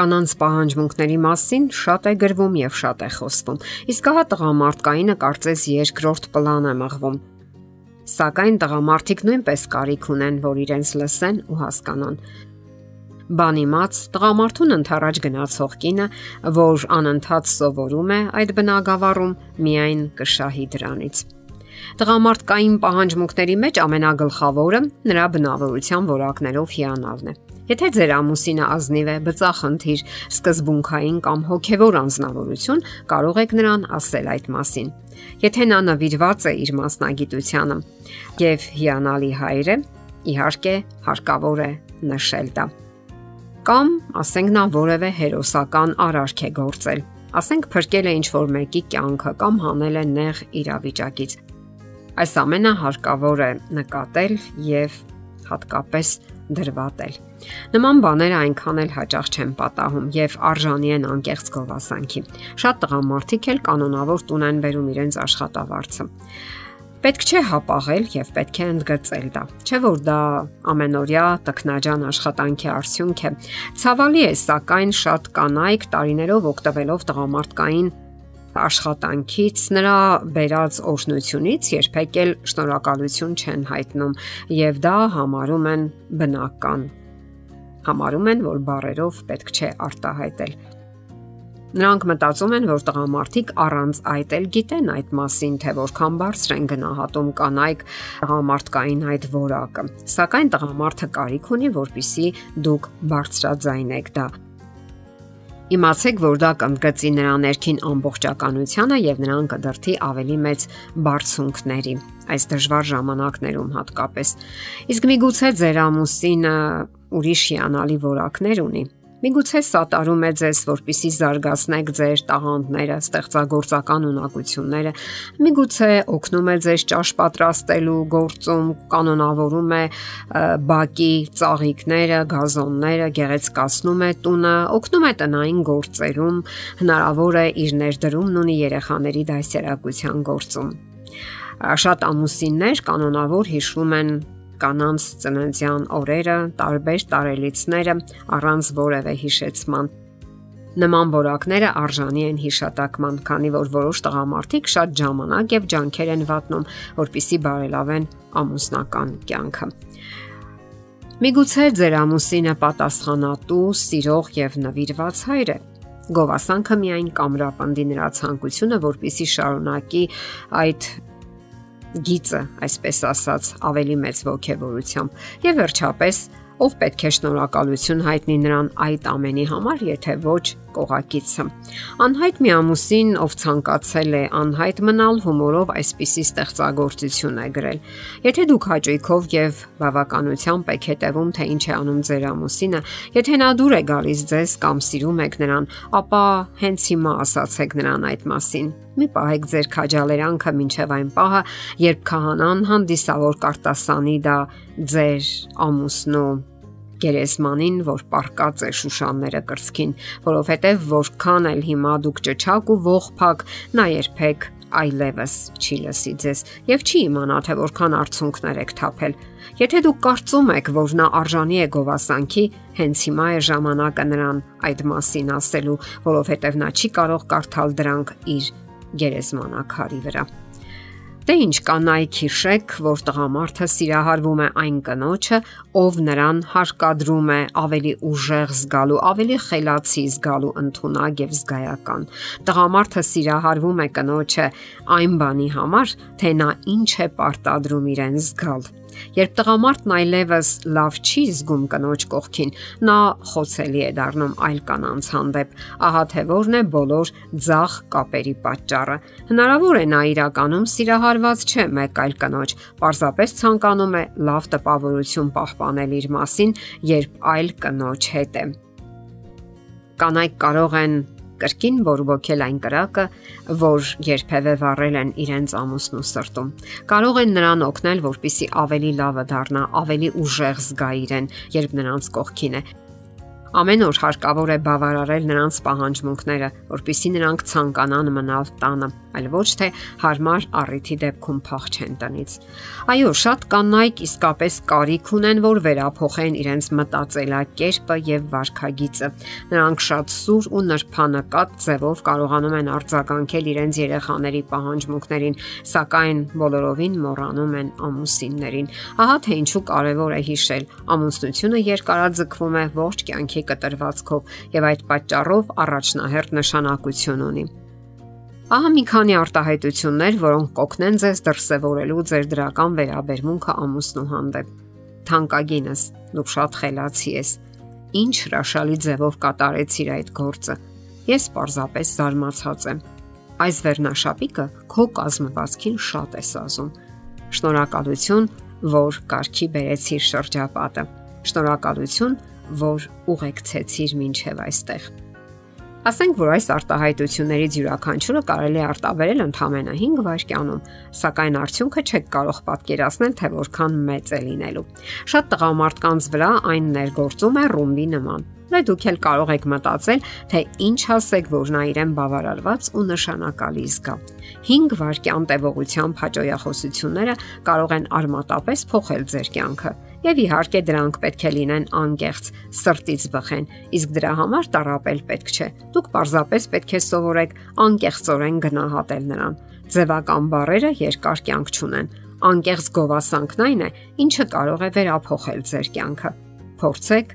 կանանց պահանջմունքների մասին շատ է գրվում եւ շատ է խոսվում։ Իսկ հա տղամարդկայինը կարծես երկրորդ պլան է մղվում։ Սակայն տղամարդիկ նույնպես կարիք ունեն, որ իրենց լսեն ու հասկանան։ Բանիմաց տղամարդուն ընթരാճ գնացող կինը, որ անընդհատ սովորում է այդ բնագավառում, միայն կշահի դրանից։ Տղամարդկային պահանջմունքների մեջ ամենագլխավորը նրա բնավորության որակներով հիանալն է։ Եթե ձեր ամուսինը ազնիվ է, բծախնդիր, սկզբունքային կամ հոգևոր անznավորություն, կարող եք նրան ասել այդ մասին։ Եթե նա նվիրված է իր մասնագիտությանը եւ հիանալի հայր է, իհարկե հարկավոր է նշել դա։ Կամ, ասենք նա որևէ հերոսական արարք է գործել։ Ասենք փրկել է ինչ-որ մեկի կյանքը կամ հանել է նեղ իրավիճակից։ Այս ամենը հարկավոր է նկատել եւ հատկապես դրվատել։ Նման բաները այնքան էլ հաճախ չեն պատահում եւ արժանի են անկեղծ գովասանքի։ Շատ տղամարդիկ էլ կանոնավոր տուն են բերում իրենց աշխատավարձը։ Պետք չէ հապաղել եւ պետք է ընդգծել դա։ Չէ որ դա ամենօրյա տքնաջան աշխատանքի արդյունք է։ Ցավալի է, սակայն շատ կանայք տարիներով օգտվելով տղամարդկային աշխատանքից, նրա բերած օրհնությունից երբեք էլ շնորհակալություն չեն հայտնում եւ դա համարում են բնական։ Համարում են, որ բարերով պետք չէ արտահայտել։ Նրանք մտածում են, որ տղամարդիկ առանց այդ էլ գիտեն այդ մասին, թե որքան բարձր են գնահատում կանայք տղամարդկային այդ որակը։ Սակայն տղամարդը կարիք ունի, որpիսի դուք բարձրաձայնեք դա Իմացեք, որ դա կընդգծի նրա ներքին ամբողջականությունը եւ նրան կդրթի ավելի մեծ բարձունքների այս դժվար ժամանակներում հատկապես։ Իսկ միգուցե ձեր ամուսինը ուրիշ հիանալի որակներ ունի Միգուցե սատարում է ձեզ, որpիսի զարգացնեք ձեր տաղանդները, ստեղծագործական ունակությունները։ Միգուցե օգնում է ձեզ ճաշ պատրաստելու գործում, կանոնավորում է բակի ծաղիկները, գազոնները, գեղեցկացնում է տունը, օգնում է տնային գործերում, հնարավոր է իր ներդրումն ունի երեխաների դասերակցության գործում։ Շատ ամուսիններ կանոնավոր հիշում են կանանց ծննդյան օրերը, տարբեր տարելիցները առանց որևէ հիշեցման։ Նման որակները արժանի են հիշատակման, քանի որ որոշ տղամարդիկ շատ ժամանակ եւ ջանքեր են վատնում, որpիսի բարելավեն ամուսնական կյանքը։ Միգուցե ձեր ամուսինը պատասխանատու, սիրող եւ նվիրված հայր է։ Գովասանքը միայն կամրապնդի նրա ցանկությունը, որpիսի շարունակի այդ գիծը, այսպես ասած, ավելի մեծ ողջավորությամբ։ Եվ վերջապես, ով պետք է շնորհակալություն հայտնի նրան այդ ամենի համար, եթե ոչ կողակիցը։ Անհայտ մի ամուսին, ով ցանկացել է անհայտ մնալ, հումորով այսպիսի ստեղծագործություն է գրել։ Եթե դուք հաճույքով եւ բավականությամբ եք հետևում, թե ինչ է անում ձեր ամուսինը, եթե նա դուր է գալիս ձեզ կամ սիրում եք նրան, ապա հենց հիմա ասացեք նրան այդ մասին։ Մի պահեք ձեր քաջալերանքը մինչև այն պահը, երբ քահանան հանդիսավոր կարտասանի դա ձեր ամուսնու գերեզմանին, որ պարկած է շուշանները կրծքին, որովհետև որքան էլ հիմա դուք ճճակ ու ողփակ, նա երբեք այլևս չի լսի ձեզ եւ չի իմանա թե որքան արցունքներ եք թափել։ Եթե դուք կարծում եք, որ նա արժանի է գովասանքի, հենց հիմա է ժամանակը նրան այդ մասին ասելու, որովհետև նա չի կարող կարդալ դրանք իր գերեզմանակարի վրա։ Դե ինչ կանայք հիշեք, որ տղամարդը սիրահարվում է այն կնոջը, ով նրան հարկադրում է ավելի ուժեղ զգալու, ավելի խելացի զգալու ընդունակ եւ զգայական։ Տղամարդը սիրահարվում է կնոջը այն բանի համար, թե նա ինչ է պարտադրում իրեն զգալ Երբ տղամարդն այլևս լավ չի զգում կնոջ կողքին, նա խոցելի է դառնում այլ կանանց հանդեպ։ Ահա թե որն է բոլոր ցախ կապերի պատճառը։ Հնարավոր է նա իրականում սիրահարված չէ մեկ այլ կնոջ, պարզապես ցանկանում է լավ տպավորություն պահպանել իր մասին, երբ այլ կնոջ հետ է կանայք կարող են կրկին բորբոքել այն կրակը, որ երբևէ վառել են իրենց ամուսնու սրտում։ Կարող են նրան օգնել, որpիսի ավելի լավը դառնա, ավելի ուժեղ զգա իրեն, երբ նրանց կողքին է։ Ամեն օր հարկավոր է բավարարել նրանց պահանջմունքները, որpիսի նրանք ցանկանան մնալ տանը, այլ ոչ թե հարմար առիթի դեպքում փախչեն տնից։ Այո, շատ կանայք իսկապես կարիք ունեն, որ վերափոխեն իրենց մտածելակերպը եւ վարքագիծը։ Նրանք շատ սուր ու նրբանկատ ձևով կարողանում են արձագանքել իրենց երեխաների պահանջմունքներին, սակայն բոլորովին մոռանում են ամուսիններին։ Ահա թե ինչու կարևոր է հիշել, ամուսնությունը երկարաձգվում է ողջ կյանքի կտրվածքով եւ այդ պատճառով առաջնահերթ նշանակություն ունի։ Ահա մի քանի արտահայտություններ, որոնք կօգնեն ձեզ դրսևորելու ձեր դրական վերաբերմունքը ամուսնու հանդեպ։ Թանկագինս, դու շատ խելացի ես։ Ինչ հրաշալի ձևով կատարեցիր այդ գործը։ Ես պարզապես զարմացած եմ։ Այս վերնաշապիկը քո կազմվածքին շատ է սազում։ Շնորհակալություն, որ կարքի բերեցիր շրջապատը։ Շնորհակալություն, որ ուղեկցեցիր մինչև այստեղ։ Ասենք որ այս արտահայտություններից յուրաքանչյուրը կարելի է արտաբերել ընդամենը 5 վայրկյանում, սակայն արդյունքը չեք կարող պատկերացնել, թե որքան մեծ է լինելու։ Շատ տղամարդկանց վրա այն ներգործում է ռումբի նման։ Նա դուք էլ կարող եք մտածել, թե ինչ ասեք, որ նա իրեն բավարարված ու նշանակալի զգա։ 5 վայրկյան տևողությամբ հաջողությունները կարող են արմատապես փոխել ձեր կյանքը Եվ իհարկե դրանք պետք է լինեն անկեղծ, սրտից բխեն, իսկ դրա համար տարապել պետք չէ։ Դուք պարզապես պետք է սովորեք անկեղծորեն գնահատել նրան։ Ձևական բառերը երկար կյանք չունեն։ Անկեղծ գովասանքն այն է, ինչը կարող է վերափոխել ձեր կյանքը։ Փորձեք